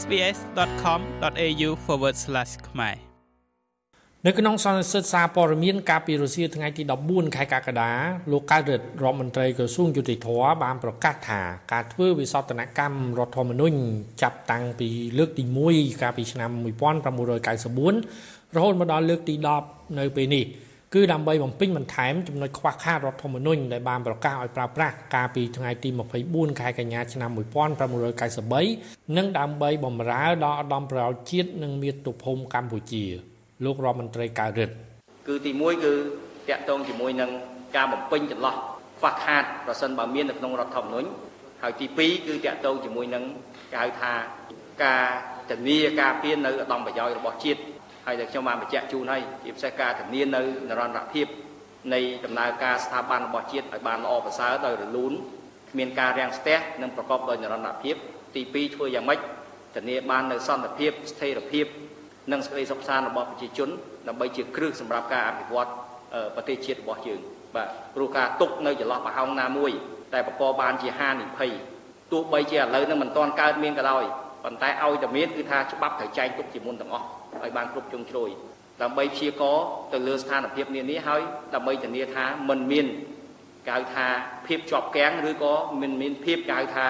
sbs.com.au/ ខ្មែរនៅក្នុងសន្និសីទសារព័ត៌មានកាលពីរសៀលថ្ងៃទី14ខែកក្កដាលោកកៅរិទ្ធរដ្ឋមន្ត្រីក្រសួងយុតិធធបានប្រកាសថាការធ្វើវិសោធនកម្មរដ្ឋធម្មនុញ្ញចាប់តាំងពីលើកទី1កាលពីឆ្នាំ1994រហូតមកដល់លើកទី10នៅពេលនេះ គឺដើម្បីបំពេញបន្ថែមចំណុចខ្វះខាតរដ្ឋធម្មនុញ្ញដែលបានប្រកាសឲ្យប្រើប្រាស់កាលពីថ្ងៃទី24ខែកញ្ញាឆ្នាំ1993និងដើម្បីបម្រើដល់ឧត្តមប្រយោជន៍ជាតិនិងមាតុភូមិកម្ពុជាលោករដ្ឋមន្ត្រីកើតរិទ្ធគឺទី1គឺតកតងជាមួយនឹងការបំពេញចន្លោះខ្វះខាតប្រសិនបើមាននៅក្នុងរដ្ឋធម្មនុញ្ញហើយទី2គឺតកតងជាមួយនឹងគេហៅថាការធានាការពារនៅឧត្តមប្រយោជន៍របស់ជាតិ ហើយដែលខ្ញុំបានបញ្ជាក់ជូនហើយជាពិសេសការធានានៅនរណភាពនៃដំណើរការស្ថាប័នរបស់ជាតិឲ្យបានល្អប្រសើរដោយរលូនគ្មានការរាំងស្ទះនិងប្រកបដោយនរណភាពទី2ធ្វើយ៉ាងម៉េចធានាបាននៅសន្តិភាពស្ថិរភាពនិងសេចក្តីសុខសាន្តរបស់ប្រជាជនដើម្បីជាគ្រឹះសម្រាប់ការអភិវឌ្ឍប្រទេសជាតិរបស់យើងបាទព្រោះការទុកនៅចន្លោះប្រហោងណាមួយ តែបកបបានជាហានិភ័យទោះបីជាឥឡូវនឹងមិនទាន់កើតមានក៏ដោយ ប៉ុន្តែឲ្យតែមានគឺថាច្បាប់ត្រូវចែងទុកជាមុនទាំងអស់ឲ្យបានគ្រប់ជ្រុងជ្រោយដើម្បីព្យាករទៅលើស្ថានភាពនានាហើយដើម្បីធានាថាមិនមានគេហៅថាភាពជាប់គាំងឬក៏មិនមានភាពគេហៅថា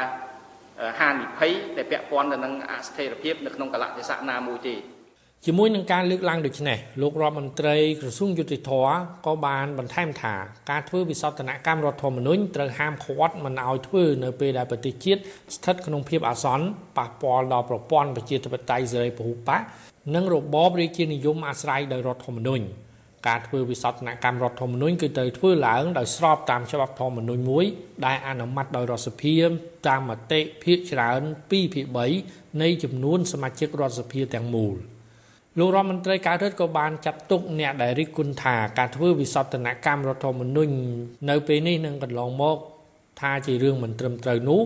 ហានិភ័យដែលពាក់ព័ន្ធទៅនឹងអស្ថិរភាពនៅក្នុងកលៈទេសៈណាមួយទេ ជាមួយនឹងការលើកឡើងដូចនេះលោករដ្ឋមន្ត្រីក្រសួងយុតិធធក៏បានបន្ថែមថាការធ្វើវិសោធនកម្មរដ្ឋធម្មនុញ្ញត្រូវហាមឃាត់មិនឲ្យធ្វើនៅពេលដែលប្រទេសជាតិស្ថិតក្នុងភាពអាសន្នប៉ះពាល់ដល់ប្រព័ន្ធប្រជាធិបតេយ្យសេរីពហុបកនិងរបបរាជានិយមអាស្រ័យដោយរដ្ឋធម្មនុញ្ញការធ្វើវិសោធនកម្មរដ្ឋធម្មនុញ្ញគឺត្រូវធ្វើឡើងដោយស្របតាមច្បាប់ធម្មនុញ្ញមួយដែលអនុម័តដោយរដ្ឋសភាតាមមតិភាគច្រើន2ភាគ3នៃចំនួនសមាជិករដ្ឋសភាទាំងមូល។ លោករដ្ឋមន្ត្រីកើតរដ្ឋក៏បានចាត់ទុកអ្នកដែលរិះគន់ថាការធ្វើវិសោធនកម្មរដ្ឋធម្មនុញ្ញនៅពេលនេះនឹងកន្លងមកថាជារឿងមិនត្រឹមត្រូវនោះ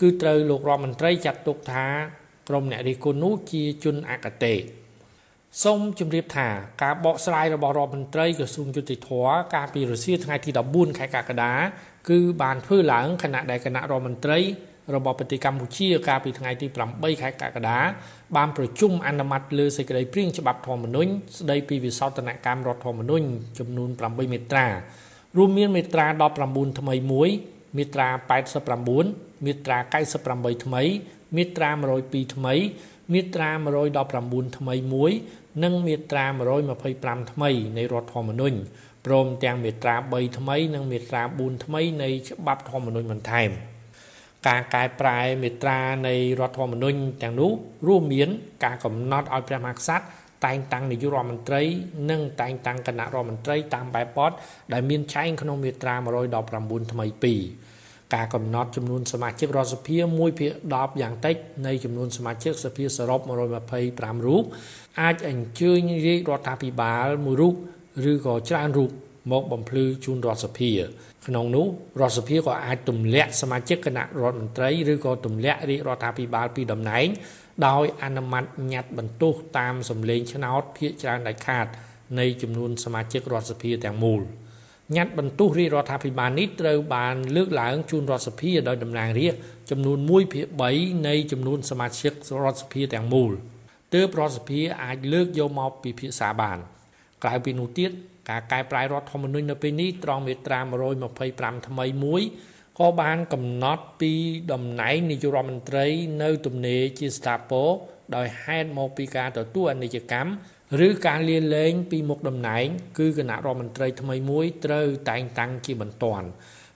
គឺត្រូវលោករដ្ឋមន្ត្រីចាត់ទុកថាក្រុមអ្នករិះគន់នោះជាជនអកតេសូមជម្រាបថាការបកស្រាយរបស់រដ្ឋមន្ត្រីក្រសួងយុតិធធកាលពីរសៀលថ្ងៃទី14ខែកក្កដាគឺបានធ្វើឡើងខណៈដែលគណៈរដ្ឋមន្ត្រី របស់ប្រទេសកម្ពុជាកាលពីថ្ងៃទី8ខែកក្កដាបានប្រជុំអនុម័តលើសេចក្តីព្រាងច្បាប់ធម្មនុញ្ញស្តីពីវិសោធនកម្មរដ្ឋធម្មនុញ្ញចំនួន8មាត្រារួមមានមាត្រា19ថ្មីមួយមាត្រា89មាត្រា98ថ្មី មាត្រា102ថ្មី មាត្រា119ថ្មីមួយនិងមាត្រា125ថ្មីនៃរដ្ឋធម្មនុញ្ញព្រមទាំងមាត្រា3ថ្មី និងមាត្រា4ថ្មីនៃច្បាប់ធម្មនុញ្ញបន្ថែម។ ការកែប្រែមេត្រានៃរដ្ឋធម្មនុញ្ញទាំងនោះរួមមានការកំណត់ឲ្យព្រះមហាក្សត្រតែងតាំងនាយករដ្ឋមន្ត្រី និងតែងតាំងគណៈរដ្ឋមន្ត្រីតាមបែបបទដែលមានចែងក្នុងមាត្រា119ថ្មី2ការកំណត់ចំនួនសមាជិករដ្ឋសភា1ភាគ10យ៉ាងតិចនៃចំនួនសមាជិកសភាសរុប125រូបអាចអញ្ជើញរាជរដ្ឋាភិបាលមួយរូបឬក៏ច្រើនរូប មកបំភ្លឺជូនរដ្ឋសភា ក្នុងនោះរដ្ឋសភាក៏អាចទម្លាក់សមាជិកគណៈរដ្ឋមន្ត្រីឬក៏ទម្លាក់រាជរដ្ឋាភិបាលពីតំណែង ដោយអនុម័តញត្តិបន្ទោសតាមសម្លេងឆ្នោតភាគច្រើនដាច់ខាត នៃចំនួនសមាជិករដ្ឋសភាទាំងមូលញត្តិបន្ទោសរាជរដ្ឋាភិបាលនេះត្រូវបានលើកឡើងជូនរដ្ឋសភាដោយតំណាងរាស្ត្រចំនួន1ភាគ3នៃចំនួនសមាជិករដ្ឋសភាទាំងមូលទើបរដ្ឋសភាអាចលើកយកមកពិភាក្សាបានក្រៅពីនោះទៀត ការកែប្រែរដ្ឋធម្មនុញ្ញនៅពេលនេះត្រង់មាត្រា125ថ្មីមួយក៏បានកំណត់ពីតំណែងនាយករដ្ឋមន្ត្រី នៅទំនេរជាស្ថាពរដោយហេតុមកពីការទទួលអនិច្ចកម្មឬការលាលែងពីមុខតំណែង គឺគណៈរដ្ឋមន្ត្រីថ្មីមួយត្រូវតែងតាំងជាបន្ទាន់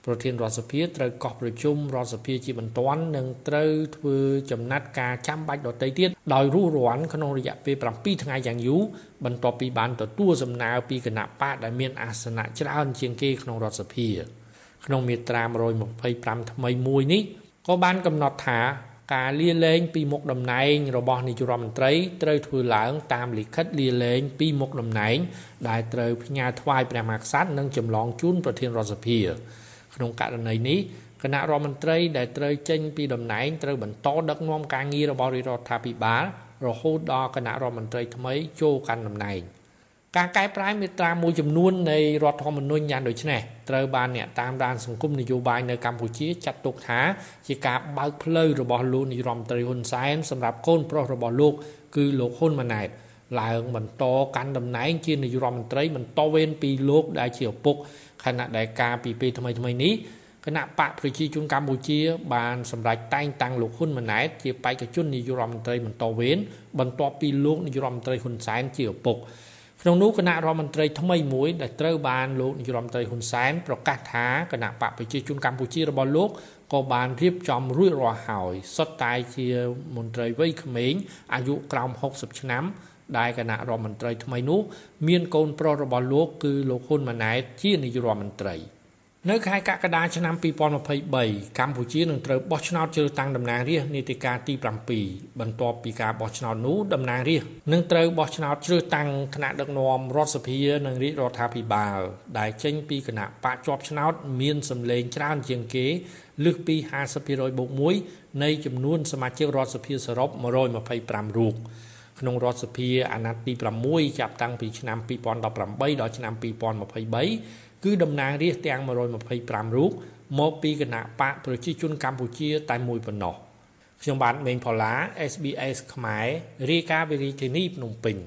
ប្រធានរដ្ឋសភាត្រូវកោះប្រជុំរដ្ឋសភាជាបន្ទាន់និងត្រូវធ្វើចំណាត់ការចាំបាច់ដទៃទៀតដោយរស់រានក្នុងរយៈពេល7ថ្ងៃយ៉ាងយូរបន្ទាប់ពីបានទទួលសំណើពីគណៈបកដែលមានអាសនៈច្រើនជាងគេក្នុងរដ្ឋសភា ក្នុងមាត្រា125ថ្មីមួយនេះក៏បានកំណត់ថាការលាលែងពីមុខតំណែងរបស់នាយករដ្ឋមន្ត្រីត្រូវធ្វើឡើងតាមលិខិតលាលែងពីមុខតំណែងដែលត្រូវផ្ញើថ្វាយព្រះមហាក្សត្រនិងចម្លងជូនប្រធានរដ្ឋសភា ក្នុងករណីនេះគណៈរដ្ឋមន្ត្រីដែលត្រូវចេញពីតំណែងត្រូវបន្តដឹកនាំការងាររបស់រដ្ឋាភិបាលរហូតដល់គណៈរដ្ឋមន្ត្រីថ្មីចូលកាន់តំណែងការកែប្រែមាត្រាមួយចំនួននៃរដ្ឋធម្មនុញ្ញយ៉ាងដូចនេះត្រូវបានអ្នកតាមដានសង្គមនយោបាយនៅកម្ពុជាចាត់ទុកថាជាការបើកផ្លូវរបស់លោកនាយរដ្ឋមន្ត្រីហ៊ុនសែនសម្រាប់កូនប្រុសរបស់លោកគឺលោកហ៊ុនម៉ាណែតឡើងបន្តកាន់តំណែងជានាយរដ្ឋមន្ត្រីបន្តវេនពីលោកដែលជាឪពុក ខណៈដែលការពីពេលថ្មីថ្មីនេះគណៈបកប្រជាជនកម្ពុជា បានសម្រេចតែងតាំងលោកហ៊ុនម៉ាណែតជាបេក្ខជននាយករដ្ឋមន្ត្រីបន្តវេនបន្ទាប់ពីលោកនាយករដ្ឋមន្ត្រីហ៊ុនសែនជាឪពុកក្នុងនោះគណៈរដ្ឋមន្ត្រីថ្មីមួយដែលត្រូវបានលោកនាយរដ្ឋមន្ត្រីហ៊ុនសែនប្រកាសថាគណៈបកប្រជាជនកម្ពុជារបស់លោកក៏បានរៀបចំរួចរាល់ហើយសុទ្ធតែជាមន្ត្រីវ័យក្មេងអាយុក្រោម60ឆ្នាំ ដែលគណៈរដ្ឋមន្ត្រីថ្មីនោះមានកូនប្រុសរបស់លោកគឺលោកហ៊ុនម៉ាណែតជានាយករដ្ឋមន្ត្រី។នៅខែកក្កដាឆ្នាំ2023កម្ពុជានឹងត្រូវបោះឆ្នោតជ្រើសតាំងតំណាងរាស្ត្រនីតិកាលទី7បន្ទាប់ពីការបោះឆ្នោតនោះតំណាងរាស្ត្រនឹងត្រូវបោះឆ្នោតជ្រើសតាំងថ្នាក់ដឹកនាំរដ្ឋសភានិងរាជរដ្ឋាភិបាលដែលចេញពីគណៈបកជាប់ឆ្នោតមានសម្លេងច្រើនជាងគេលើសពី50%បូក1នៃចំនួនសមាជិករដ្ឋសភាសរុប125រូប ក្នុងរដ្ឋសភាអាណត្តិទី6ចាប់តាំងពីឆ្នាំ2018ដល់ឆ្នាំ2023គឺតំណាងរាស្ត្រទាំង125រូបមកពីគណៈបកប្រជាជនកម្ពុជាតែមួយប៉ុណ្ណោះខ្ញុំបាទមេងផល្លា SBS ខ្មែររាយការណ៍ពីរាជធានីភ្នំពេញ